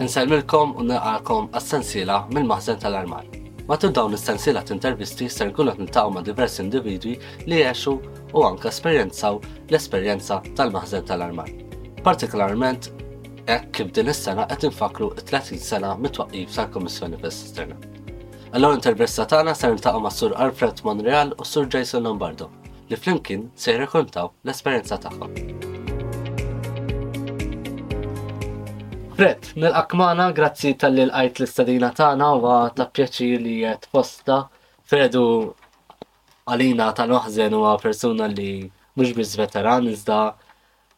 Insellmilkom u nilqalkom għas-sensiela mill-maħżen tal-armar. Matul dawn is-sensiela t'intervisti ser nkunu qed niltaqgħu ma' diversi individwi li jgħexu u anke esperjenzaw l-esperjenza tal-maħżen tal-armar. Partikolarment hekk kif din is-sena qed infakru 30 sena mit-twaqqif tal-Kummissjoni Fest Esterna. Allora intervista tagħna se niltaqgħu ma' Sur Alfred Monreal u Sur Jason Lombardo li flimkien se jirrekontaw l-esperjenza tagħhom. Fred, nilqak magħna, grazzi tal-li l-għajt l-istadina tagħna u ta' pjaċir li qed posta Fredu Għalina ta' noħżen huwa persuna li mhux biss veteran iżda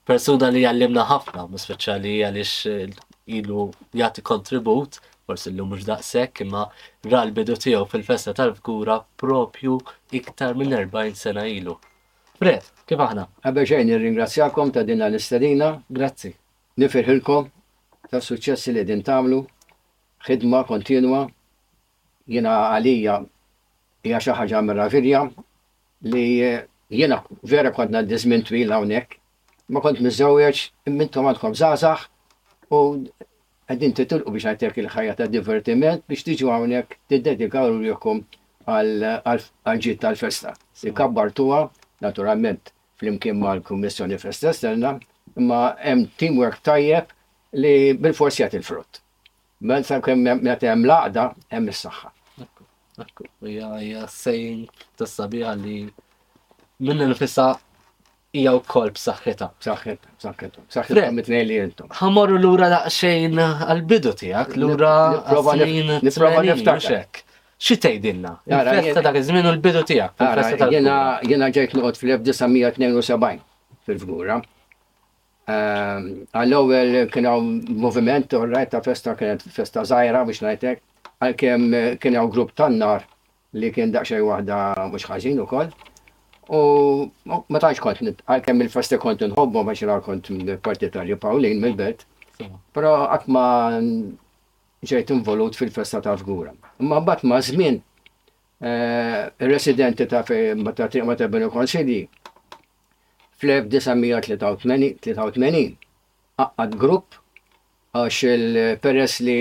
persuna li għallimna ħafna, mhux speċjali għaliex eh, ilu jagħti kontribut, forsi llum mhux daqshekk, imma ra l-bidu tiegħu fil-festa tal-fkura propju iktar minn 40 sena ilu. Fred, kif aħna? Għabbe xejn nirringrazzjakom ta' din l-istedina. Grazzi. Nifirħilkom ta' suċċessi li din tagħmlu, ħidma kontinwa Jiena għalija hija xi ħaġa meravilja li jiena vera kont ngħaddi żmien twil hawnhekk. Ma kont miżżewweġ imma intom għadkom żgħażagħ u qegħdin titilqu biex ngħidlek il-ħajja ta' divertiment biex tiġu hawnhekk tiddedikaw ruħkom għall-ġid tal-festa. Se kabbartuha naturalment flimkien mal-Kummissjoni Festa Esterna imma hemm teamwork tajjeb li bilfors jagħti l-frott. Mela sakemm meta hemm l-għaqda hemm is-saħħa. Ekku, hija hija sejn tas-sabiħa li minna nifisha hija wkoll b'saħħitha. B'saħħitha, b'saħħitha, b'saħħitha mitnej li intom. Ħamorru lura daqsxejn għall-bidu tiegħek, lura għas-snin. Nipprova niftakar. Xi tgħidilna? Il-festa dak iż-żmien u l-bidu tiegħek. Jiena ġejt noqgħod fl-1972 fil-Fgura. Għall-ewwel kien hawn moviment orrajt ta' festa kienet festa żgħira biex ngħidlek, għalkemm kien hawn grupp tan-nar li kien daqsxejn waħda mhux ħażin ukoll. U ma tantx kont għalkemm il-festi kont inħobbhom għax ra kont partitarju Pawlin mill-belt, però qatt ma ġejt involut fil-festa ta' fgura. Imma mbagħad ma' żmien eh, ir-residenti ta' fejn ta' triq ma' Tebbinu Konsilji Fl-1983 għaqqad grupp għax peress li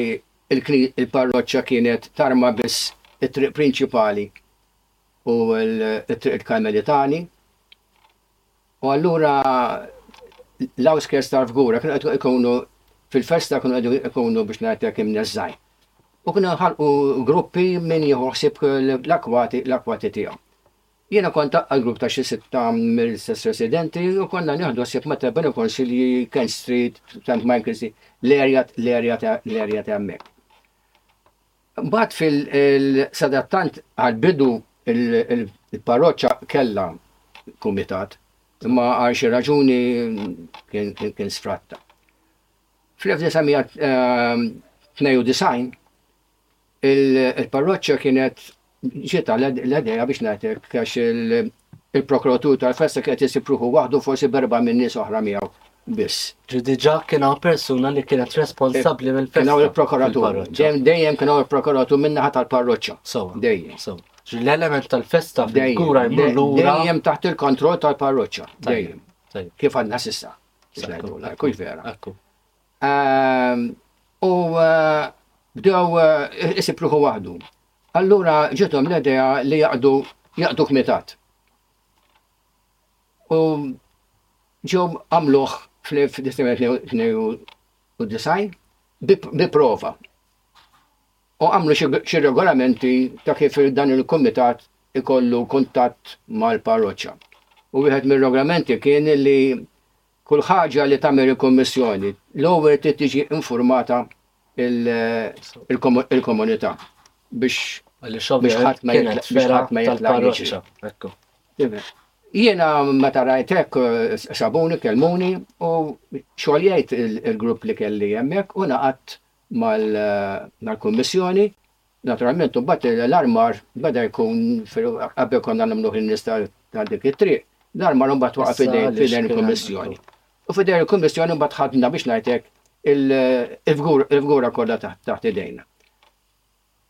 l-parroċċa kienet tarma biss it-triq prinċipali u t-triq il-Karmelitani u allura l-outskirts tal-Fgura kienu qed ikunu fil-festa kienu qegħdu ikunu biex ngħidlek imneżżgħin. U kienu nħalqu gruppi min jieħu ħsieb l-akwati l-akwati tiegħu. Jiena kont aqqa' grupp ta' xi sitta mill-istess residenti u konna nieħdu ħsieb ma' Tebben u Konsilji, Kent Street, St. Michael's, l-erja ta' hemmhekk. Imbagħad fil, sadattant għall-bidu l-parroċċa kellha kumitat imma għal xi raġuni kien sfratta. Fl-1992 Il-parroċċa kienet ġiet l-idea biex ngħidlek għax il-prokuratur tal-festa kienet isib ruħu waħdu forsi berba minn nies oħra miegħu biss. Diġà kien hawn persuna li kienet responsabbli mill-festa. Kien hawn il-prokuratur. Dejjem kien hawn il-prokuratur min-naħa tal-parroċċa. Sewa. Dejjem. L-element tal-festa fil-kura jmur lura. Dejjem taħt il-kontroll tal-parroċċa. Dejjem. Kif għandna s'issa. Kux vera. U bdew isib ruħu waħdu. Allura ġitom l-idea li jaqdu jaqdu kmitat. U ġew għamluh fl-1992 bi prova. U għamlu xi regolamenti ta' kif dan il-kumitat ikollu kuntatt mal-parroċċa. U wieħed mir-regolamenti kien li Kull ħaġa li tagħmel il-Kummissjoni, l-ewwel trid tiġi infurmata l-komunità biex ħadd ma jitlaq. Jiena meta rajt hekk sabuni kellmuni u xogħoljajt il-grupp li kelli hemmhekk u ngħaqadt mal-Kummissjoni Naturalment imbagħad l-armar beda jkun qabel konna nagħmluh in-nies ta' dik it-triq, l-armar imbagħad waqa' f'idejn il-Kummissjoni. U f'idejn il-Kummissjoni imbagħad ħadna biex ngħidlek il-figura kollha taħt idejna.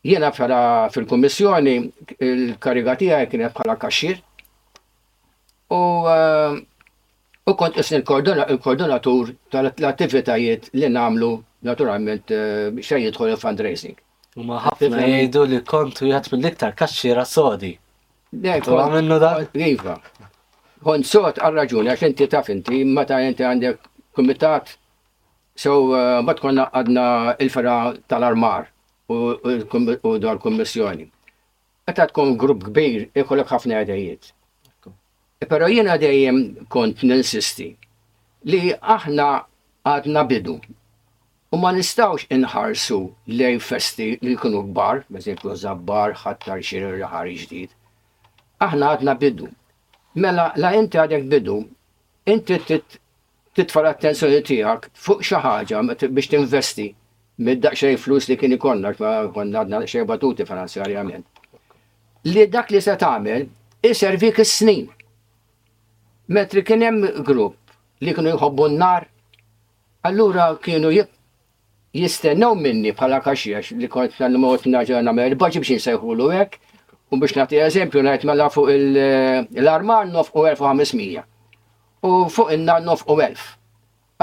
Jiena bħala fil-Kummissjoni il-kariga tiegħi kienet bħala kaxxier u U kont isni l-koordinatur tal-attivitajiet li nagħmlu naturalment xejn jidħol il-fundraising. U ma ħafna jgħidu li kont wieħed mill-iktar kaxxiera sodi. Dejk, u għamennu da? Iva. Kont sod għal raġuni għax inti taf inti meta inti għandek kumitat So, uh, bat konna għadna il-fera tal-armar u dal-kommissjoni. Meta tkun grupp kbir ikollok ħafna għedejjiet. Però jiena dejjem kont ninsisti li aħna għadna bidu u ma nistgħux inħarsu lejn festi li jkunu kbar, b'eżempju Żabbar, Ħattar, Xirerra, Ħari Ġdid. Aħna għadna bidu. Mela la inti għadek bidu, inti trid Titfa' l-attenzjoni tiegħek fuq xi ħaġa biex tinvesti mid-daqsxejn flus li kien ikollna għax ma konna għadna daqsxejn batuti finanzjarjament. Li dak li se tagħmel iservik is-snin. Mentri kien hemm grupp li kienu jħobbu n-nar, allura kienu Jistennew minni bħala kaxjex li kont noqgħod nerġa' nagħmel il-baġit biex insejħulu hekk, u biex nagħti eżempju ngħid mela fuq l-armar nofqu 1500 u fuq in-nar nofqu 1000.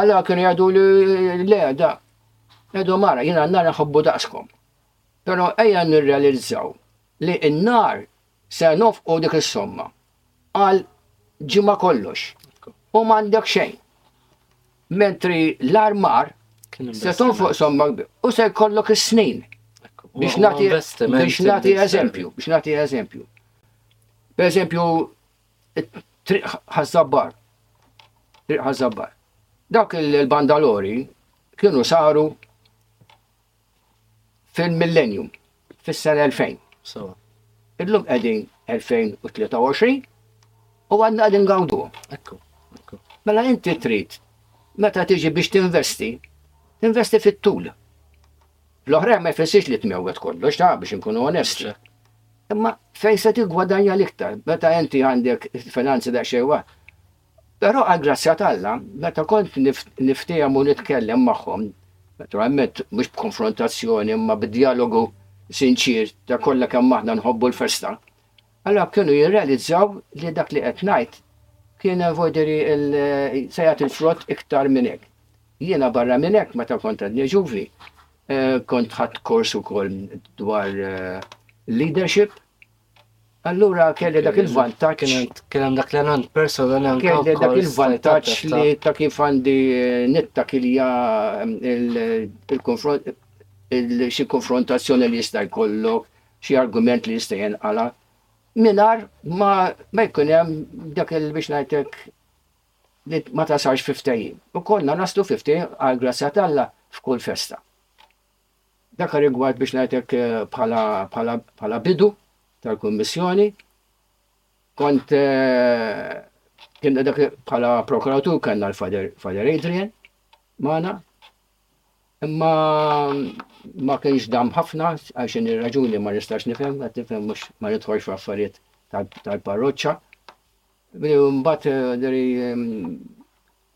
Allura kienu jgħiduli le da edu mara jiena n-nar nħobbu daqskom. Però ejja nirrealizzaw li n-nar se nofqu dik is-somma għal ġimgħa kollox u m'għandek xejn. Mentri l-armar se tonfoq somma u se jkollok is-snin. Biex nagħti biex nagħti eżempju, biex nagħti eżempju. Per eżempju, triq ħażabbar. Triq ħażabbar. Dawk il-bandalori kienu saru fil-millennium, fis-sena 2000. Sewa. Illum qegħdin 2023 u għadna qegħdin gawdu. Ekku, ekku. Mela inti trid meta tiġi biex tinvesti, tinvesti fit-tul. L-oħrajn ma jfessiex li tmewwet kollox ta' biex inkunu onesti. Imma fejn se tigwadanja l-iktar, meta inti għandek finanzi da' xejwa, Però għall-grazzja t'Alla, meta kont niftiehem u nitkellem magħhom, naturalment mhux b'konfrontazzjoni imma b'djalogu sinċier ta' kollha kemm aħna nħobbu l-festa, allura kienu jirrealizzaw li dak li qed ngħid kien vodiri se jagħti l-frott iktar minn hekk. Jiena barra minn hekk meta kont għadni ġuvni kont ħadt kors ukoll dwar leadership Allura kelli dak il-vantaġġ. Kien hemm dak l-elan personali anke wkoll. Kelli dak il-vantaġġ li ta' kif għandi nittakilja il-konfront xi konfrontazzjoni li jista' jkollok, xi argument li jista' jinqala, mingħajr ma ma jkun hemm dak il biex ngħidlek li ma tasalx fi ftehim. U konna naslu fi ftehim għal grazzja t'Alla f'kull festa. Dak ir-rigward biex ngħidlek bħala bidu tal-Kummissjoni, kont kien dak bħala prokuratur kellna l-Father Adrian magħna, imma ma kienx dam ħafna għal xi raġuni ma nistax nifhem, qed nifhem mhux ma nidħolx f'affarijiet tal-parroċċa. Mbagħad deri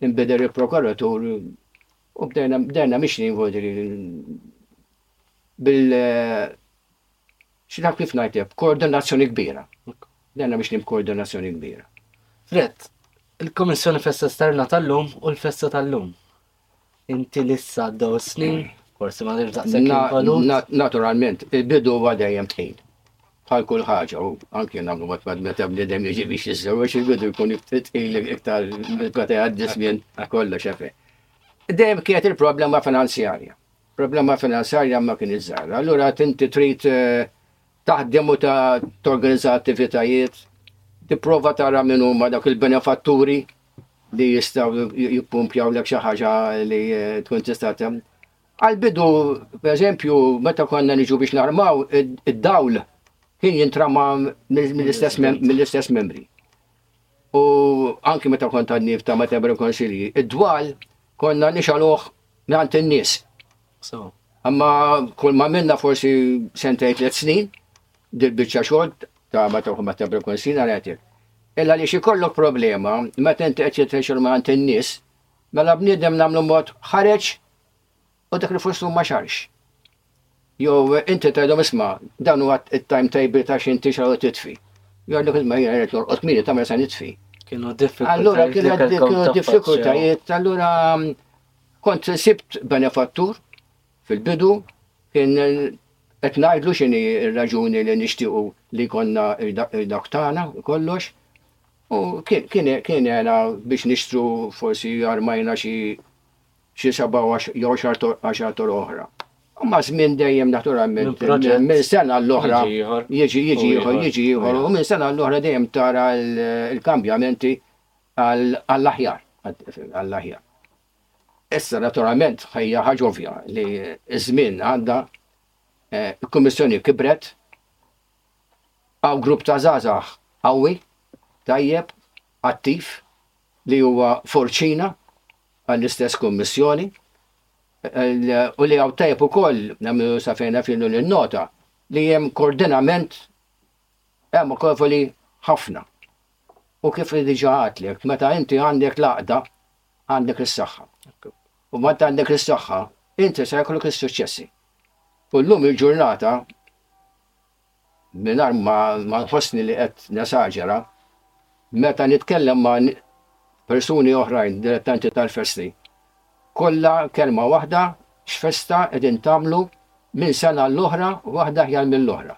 inbidel il-prokuratur U bdejna bdejna mixjin Vodri bil xi naf kif ngħidlek, b'koordinazzjoni kbira. Bdejna mixjin b'koordinazzjoni kbira. Fred, il-Kummissjoni Festa Esterna tal-lum u l-festa tal-lum. Inti lissa għaddew snin, forsi ma nirtaqsek Na- involut. na- Naturalment, il-bidu huwa dejjem tħin. Bħal kull ħaġa, u anki nagħmlu matmat meta bniedem jiġi biex jiżżewweġ il-bidu jkun tqil iktar meta jgħaddi żmien kollox efe. Dejjem kienet il-problema finanzjarja. Problema finanzjarja ma kien iżżar. Allura tinti trid eh, taħdem u ta' torganizza attivitajiet, tipprova tara minn huma dak il-benefatturi li jistaw jippumpjaw l xi ħaġa li eh, tkun tista' Għall-bidu, pereżempju, meta konna niġu biex narmaw, id-dawl kien jintrama mill-istess membri. U anki meta kont għadni ta' meta bru konsilji, id-dwal konna nixaluħ mgħant in-nies. Amma kull ma minna forsi sentej tliet snin, dil-biċċa xogħol ta' meta kont meta bru konsilji għanetek. Illa li xi kollok problema, meta inti qed jitrexxu mgħant in-nies, Mela bniedem nagħmlu mod ħareġ u dak li fostu ma xarx. Jew inti tgħidhom isma' dan huwa t-timetable ta' xi inti xalu titfi. Jgħidlek isma' jiena qed norqod miri tagħmel se nitfi. Kienu diffikultajiet. Allura kienu diffikultajiet, allura kont sibt benefattur fil-bidu kien qed ngħidlu x'inhi r-raġuni li nixtiequ li jkollna dak tagħna kollox. U kien għena biex nixtru forsi armajna xi xi seba' jew għaxartor oħra. U ma' żmien dejjem naturalment minn sena l-oħra jiġi jiġi ieħor jiġi ieħor u minn sena l-oħra dejjem tara l-kambjamenti għall-aħjar għall-aħjar. Issa naturalment ħajja ħaġa ovvja li ż-żmien għadda, il-Kummissjoni kibret, Hawn grupp ta' żgħażagħ qawwi, tajjeb, attiv li huwa forċina għall-istess kummissjoni u li hawn tajjeb ukoll nagħmlu sa fejn naf jien u ninnota li hemm kordinament amikevoli ħafna. U kif diġà għedtlek, meta inti għandek l-għaqda, għandek is-saħħa. U meta għandek is-saħħa, inti se jkollok is-suċċessi. U llum il-ġurnata, mingħajr ma nħossni li qed nesaġera, meta nitkellem ma' persuni oħrajn dilettanti tal-festi, kollha kelma waħda x'festa qegħdin tagħmlu minn sena 'l oħra waħda aħjar mill-oħra.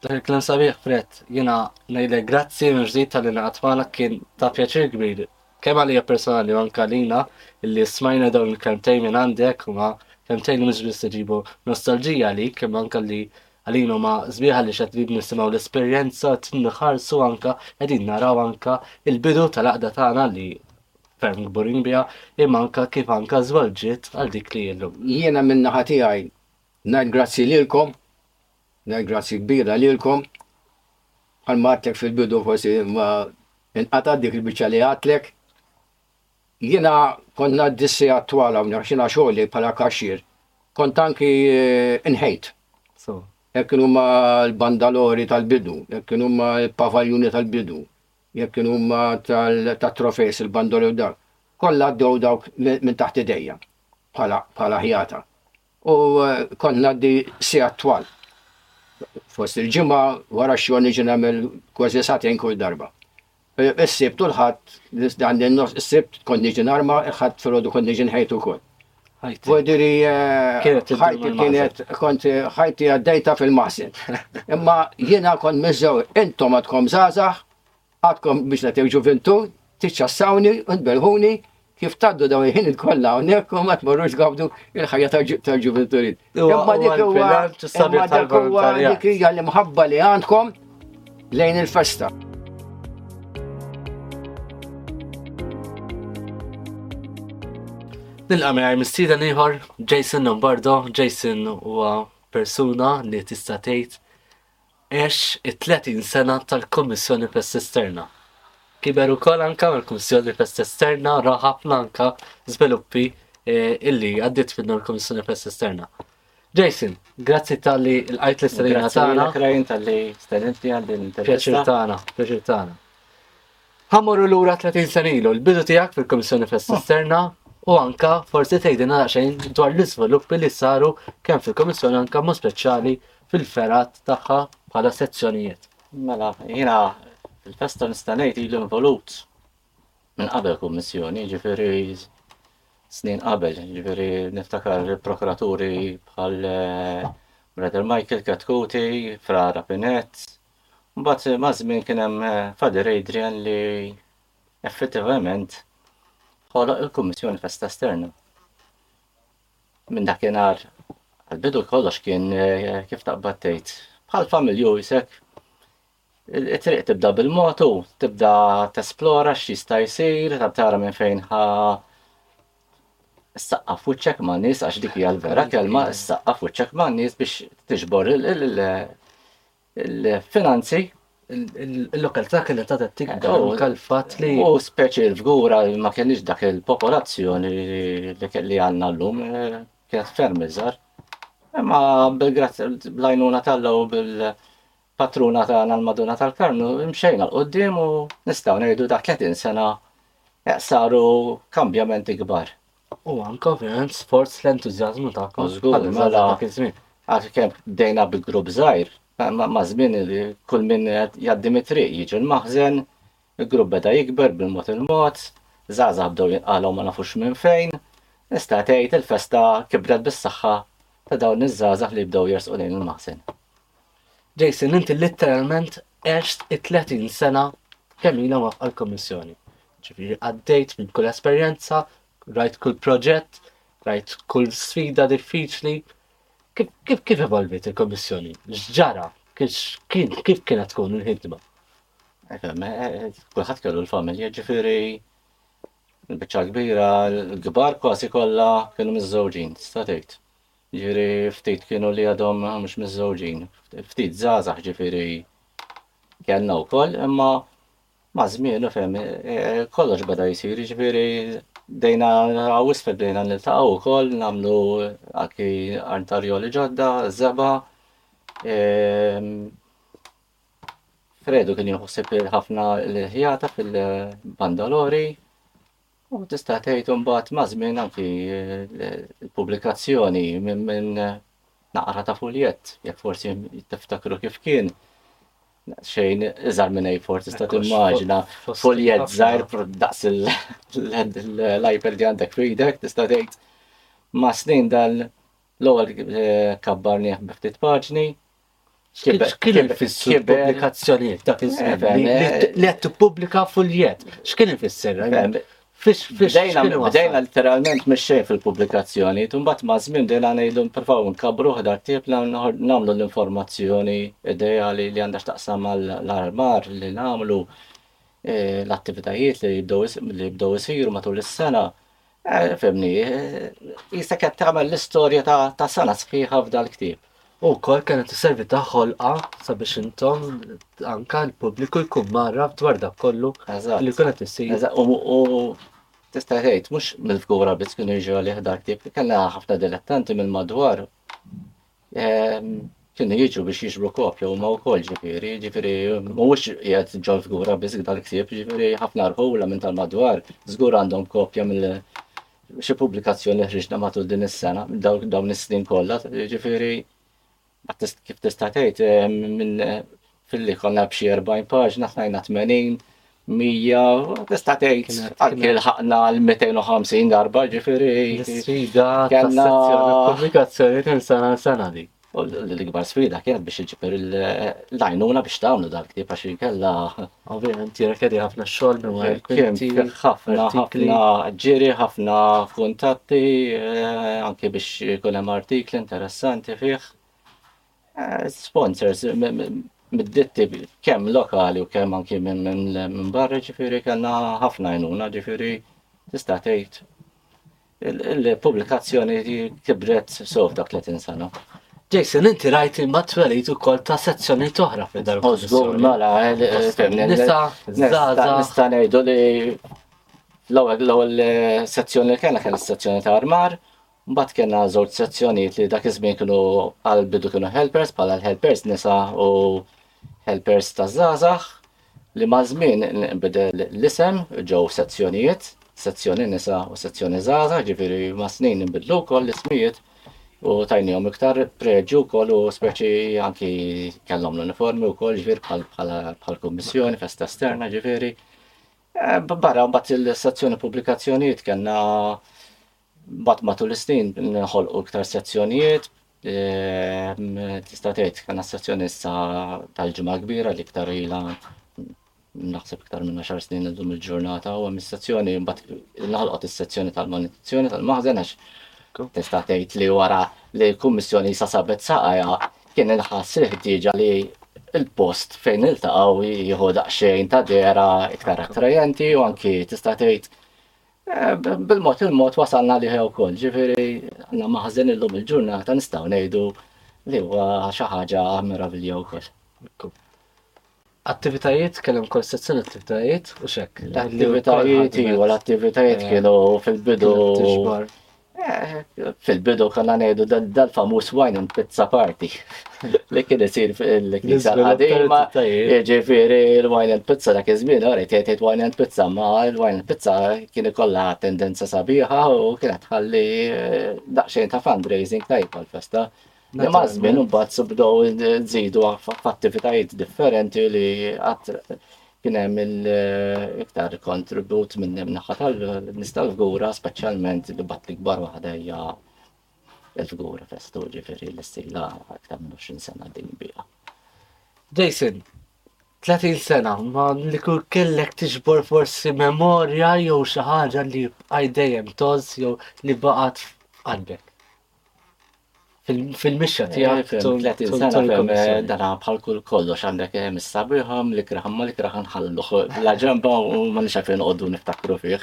Dak il-kliem sabiħ Fred, jiena ngħidlek grazzi mill-ġdid talli laqgħet magħna kien ta' pjaċir kbir kemm għalija personali u anke għalina illi smajna dawn il-kelmtejn minn għandek huma kelmtejn li mhux biss iġibu nostalġija għalik imma anke li għalina huma sbieħ għaliex qed nridu nisimgħu l-esperjenza qed nħarsu anke qegħdin naraw anke il-bidu tal-għaqda tagħna li ferm kburin biha imma anke kif anke żwelġiet għal dik li llum. Jiena min-naħa tiegħi ngħid grazzi lilkom Ngħid grazzi kbira lilkom. Bħalma għadtlek fil-bidu forsi ma inqatgħet dik il-biċċa li għadtlek. Jiena kont ngħaddi s-sigħat twal hawnhekk x'inha xogħli bħala kaxxier. Kont anki eh, inħejt. So. Jekk kienu ma l-bandalori tal-bidu, jekk kienu ma l-pavaljuni tal-bidu, jekk kienu ma tal-trofejs il-bandoli u dak. Kollha għaddew dawk minn taħt idejja bħala ħjata. U kont ngħaddi sigħat twal. Fost il-ġimgħa wara x-xogħol niġi nagħmel kważi sagħtejn kull darba. Is-Sibt u l-Ħadd, dan in-nofs is-Sibt kont niġi narma, il-Ħadd filgħodu kont niġi nħejt ukoll. Fodiri ħajti kienet kont ħajti għaddejta fil-maħsin. Imma jiena kont miżżewġ, intom għadkom żgħażagħ Għadkom biex nagħtew ġuvintu, tiċċassawni u tbelħuni kif taddu dawn il-ħin il-kolla hawnhekk u ma tmorrux għabdu il-ħajja tal-ġuvintu. Imma dik huwa dik hija l-imħabba li għandkom lejn il-festa. Nilqa' mingħajr mistieden ieħor Jason Lombardo, Jason huwa persuna li tista' tgħid Għex it-30 sena tal-Kummissjoni Pest Esterna. Kiber ukoll anke mal-Kummissjoni Pest Esterna ra ħafna anke żviluppi eh, illi għaddiet minnu l-Kummissjoni Pest Esterna. Jason, grazzi tal-li l-għajt l-istrina tagħna. Grazzi tal-li stedintni għal din l-intervista. Pjaċir tagħna, pjaċir tagħna. Ħa morru lura 30 sena ilu, l-bidu tiegħek fil-Kummissjoni Festa Esterna u anka forsi tgħidilna daqsxejn dwar l-iżviluppi li saru kemm fil-Kummissjoni anka mod speċjali fil-fergħat tagħha bħala sezzjonijiet. Mela, jiena fil-festa nista' ngħid ilu involut minn qabel kummissjoni, jiġifieri snin qabel, jiġifieri niftakar prokuraturi bħal eh, Brother Michael Katkuti, Fra Rapinett, Mbagħad maż-żmien kien hemm Father Adrian li effettivament ħoloq il-Kummissjoni Festa Esterna. Minn dakinhar għall-bidu kollox kien kif taqbad tgħid bħal familju isek it-triq tibda bil-motu, tibda tesplora x'jista' jsir, tara minn fejn ħa s-saqqa fuċċek ma' nies, għax dik hija l-vera kelma, s-saqqa fuċċek ma' nies biex tiġbor Il-finanzi, il-lokalità kellha tagħti t-tikba anke l-fatt li. U speċi l-Fgura ma kellix dak il-popolazzjoni li għandna llum, kienet ferm iżgħar. Imma bl-għajnuna tal-Alla u bil-patruna tagħna l-Madonna tal-Karmnu mxejna l-quddiem u nistgħu ngħidu dak 30 sena saru kambjamenti kbar. U anke ovvjament sforz l-entużjażmu tagħkom. Żgur, mela dak iż-żmien. Għax kemm bdejna bi grupp żgħir, ma' żmien li kull min jgħaddi mit-triq jiġi l-maħżen, il-grupp beda jikber bil-mod il-mod, żgħażagħ bdew jinqalgħu ma nafux minn fejn, nista' tgħid il-festa kibret bis-saħħa ta' dawn iż-żgħażagħ li bdew jersqu lejn il-maħżen. Jason, inti litteralment għext it-30 sena kemm ilha waqqa l-Kummissjoni. Ġifieri għaddejt minn kull esperjenza, rajt kull proġett, rajt kull sfida diffiċli. Kif kif kif evolvit il-Kummissjoni? X'ġara? Kif kienet tkun il-ħidma? Eh, eh, kulħadd kellu l-familja ġifieri l-biċċa kbira, l-kbar kważi kollha kienu miżżewġin, sta tgħid. Jiġifieri ftit kienu li għadhom mhux miżżewġin, ftit żgħażagħ ġifieri kellna wkoll, imma ma' żmien u fem e, kollox beda jsir, ġifieri dejna għawis bdejna niltaqgħu wkoll nagħmlu anki artarjoli ġodda, żeba. Ehm, Fredu kien joħsib ħafna l-ħjata fil-bandalori, U tista' tgħid imbagħad maż-żmien anki l-pubblikazzjoni minn naqra ta' fuljett, jekk forsi tiftakru kif kien, xejn iżgħar minn A4 tista' timmaġina, fuljett żgħir daqs l-iPad li għandek f'idek, tista' tgħid mas-snin dan l-ewwel kabbarnieh bi ftit paġni, X'kienu jfissru pubblikazzjonijiet ta' iż-żmien li qed tippubblika fuljett? X'kien ifisser? Bdejna letteralment mixxej fil-pubblikazzjoni, imbagħad ma' żmien bdejna ngħidu nipprovaw nkabruh dak tieb li nagħmlu l-informazzjoni ideali li għandha x'taqsam mal-armar li nagħmlu l-attivitajiet li jibdew isiru matul is-sena. Eh, fimni, jisek qed tagħmel l-istorja ta' sena sħiħa f'dal ktieb. U wkoll kienet iservi ta' ħolqa sabiex intom anka l-pubbliku jkun marra dwar dak kollu li kienet issir. U tista' tgħid mhux mill-fgura biss kienu jiġu għalih dak ktieb, kellha ħafna dilettanti mill-madwar kienu jiġu biex jiġbru kopja u ma u kol ġifiri, ġifiri, mux jgħed ġol figura biz dal-ksib, ġifiri, ħafna rħula minn tal-madwar, zgur għandhom kopja mill xie publikazzjoni ħriġna matul din is-sena, dawn is-snin kollha, ġifiri, kif tista' tgħid, minn Filli konna b'xi 40 paġna ħnajna 80, 100, tista' tgħid anke l-ħaqna l-250 darba ġifieri. Sfida kellna komunikazzjoni ta' sena sena di. L-ikbar sfida kienet biex iġib l-għajnuna biex tagħmlu dak li għax inkella. Ovvjament jirrikjedi ħafna xogħol minn wara kwinti. Ħafna ħafna ġiri, ħafna kuntatti, eh, anke biex ikun hemm artikli interessanti fih. Sponsors mid-ditti kemm lokali u kemm anki minn barra ġifieri kellna ħafna għajnuna ġifieri tista' tgħid il-pubblikazzjoni kibret sew dak 30 sena. Jason, inti rajt imma twelit ukoll ta' sezzjoni toħra fil dal Ożgur, mela, nisa, zaza. Nista' ngħidu li l-ewwel sezzjoni li kellna kien is-sezzjoni ta' armar, Mbagħad kellna żewġ sezzjonijiet li dak iż-żmien kienu għal bidu kienu helpers bħala l-helpers nisa u helpers ta' żgħażagħ li maż-żmien nbidel l-isem ġew sezzjonijiet, sezzjoni nisa u sezzjoni żgħażagħ, ġifieri mas-snin inbidlu wkoll l-ismijiet u tajnihom iktar preġju wkoll u speċi anki kellhom l-uniformi wkoll ġifieri bħal kummissjoni festa esterna ġifieri. Eh, barra mbagħad il-sezzjoni pubblikazzjonijiet kellna Mbagħad matul is-snin nħolqu iktar sezzjonijiet, tista' tgħid kien sezzjoni issa tal-ġimgħa kbira li iktar ilha naħseb iktar minn xar snin illum il-ġurnata u hemm is-sezzjoni mbagħad naħolqot is-sezzjoni tal-manutenzzjoni tal-maħżen għax tista' tgħid li wara li l-Kummissjoni sa sabet saqajha kien inħass il-ħtieġa li il-post fejn iltaqgħu jieħu daqsxejn ta' dera iktar attrajenti u anki tista' tgħid Bil-mod il-mod wasalna liħe wkoll, ġifieri għandna maħżen illum il-ġurnata nistgħu ngħidu li huwa xi ħaġa meravilja wkoll. Attivitajiet, kellhom kol sezzjoni attivitajiet u xek. L-attivitajiet, iva, l-attivitajiet kienu fil-bidu. Fil-bidu konna ngħidu dal-famuż wine and pizza party li kien isir fil-Knisja l-Qadima, ġifieri l-wine and pizza dak iż-żmien, ora jtejt wine and pizza, ma l-wine and pizza kien ikollha tendenza sabiħa u kienet tħalli eh, daqsxejn ta' fundraising tajb għall-festa. Li mażmin u bat subdow zidu f'attivitajiet differenti li għat kienem il-iktar kontribut minn naħħa tal-nistal fgura, specialment li bat l-ikbar wahda hija il-fgura festu ġifiri l-istila iktar minn 20 sena din bija. Jason, 30 sena, ma li kull kellek tiġbor forsi memorja jew xi ħaġa li bqaj dejjem toż jew li baqgħet qalbek. fil-mixja eh, tiegħek tul 30 sena fem eh, dana bħal kull kollox għandek eh, mis-sabiħam li kraħam ma li kraħan ħalluħ la ġemba u ma nix għafin għoddu niftakru fih.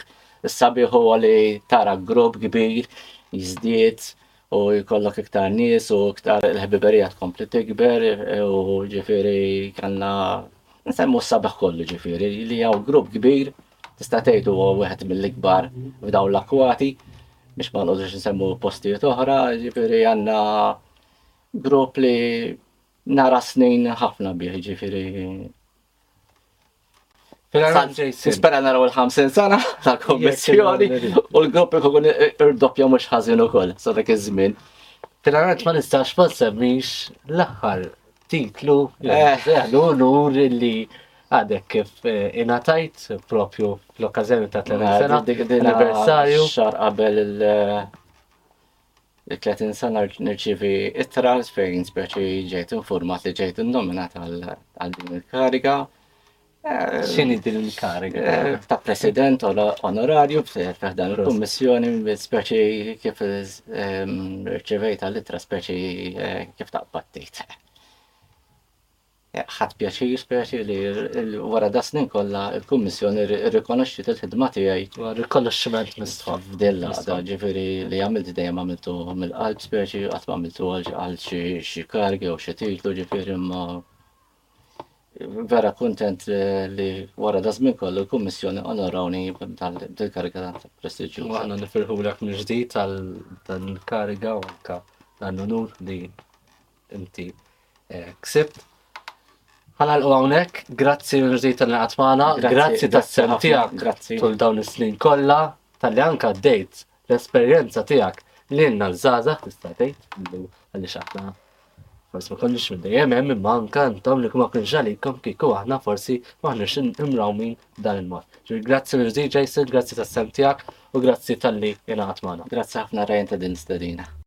Is-sabiħu għali tara grob kbir, jizdiet u jkollok iktar nies u iktar il-ħbiberija tkompli tikber u ġifiri kanna nsemmu s-sabaħ kollu ġifiri li għaw grupp kbir Tista' tgħid huwa wieħed mill-ikbar f'dawn l-akkwati biex ma nqogħdux nsemmu postijiet oħra, ġifieri għandna grupp li nara snin ħafna bih, ġifieri Nispera naraw il-50 sena tal-kommissjoni u l-grupp ikun irdoppja mhux ħażin ukoll sa dak iż-żmien. Finalment ma nistax ma semmix l-aħħar titlu li eh. l-unur li Għadek kif eh, inatajt propju fl-okkazjoni ta' 30 mela, sena anniversarju. Xar qabel il-30 eh, sena nirċivi itra fejn speċi ġejt informat li ġejt innominat għal din il-kariga. Eh, Xini din il-kariga? Ta' president onorarju f'dan il-kommissjoni speċi kif rċivejta l-itra speċi kif ta' battit. Ħadt pjaċir, speċi, li wara das-snin kollha l-Kummissjoni rrikonoxxiet il-ħidma tiegħi. Huwa rikonoxximent mistħoqq f'din l-għaqda, jiġifieri li għamilt dejjem għamiltu mill-qalb, speċi, u qatt m'għamiltu għal xi karg jew xi titlu, jiġifieri, imma vera kuntent li wara daż-żmien kollu l-Kummissjoni onorawni b'dil-kariga tant prestiġjuża. U aħna nifirħulek mill-ġdid għal dan il-kariga u anke dan l-unur li inti eh, ksibt. Ħanalqu hawnhekk, grazzi Rizit tal naqat magħna, grazzi tas-sem tiegħek tul dawn is-snin kollha, tal-li anka dejt l-esperjenza tiegħek li jenna l-żgħażagħ tista' tgħid għaliex aħna forsi ma konniex minn dejjem hemm imma anka intom li ma kienx għalikom kieku aħna forsi ma ħniex imrawmin dan il-mod. Grazzi Rizit Jason, grazzi tas-sem tiegħek u grazzi tal-li jenaqat magħna. Grazzi ħafna rejn ta' din stedina.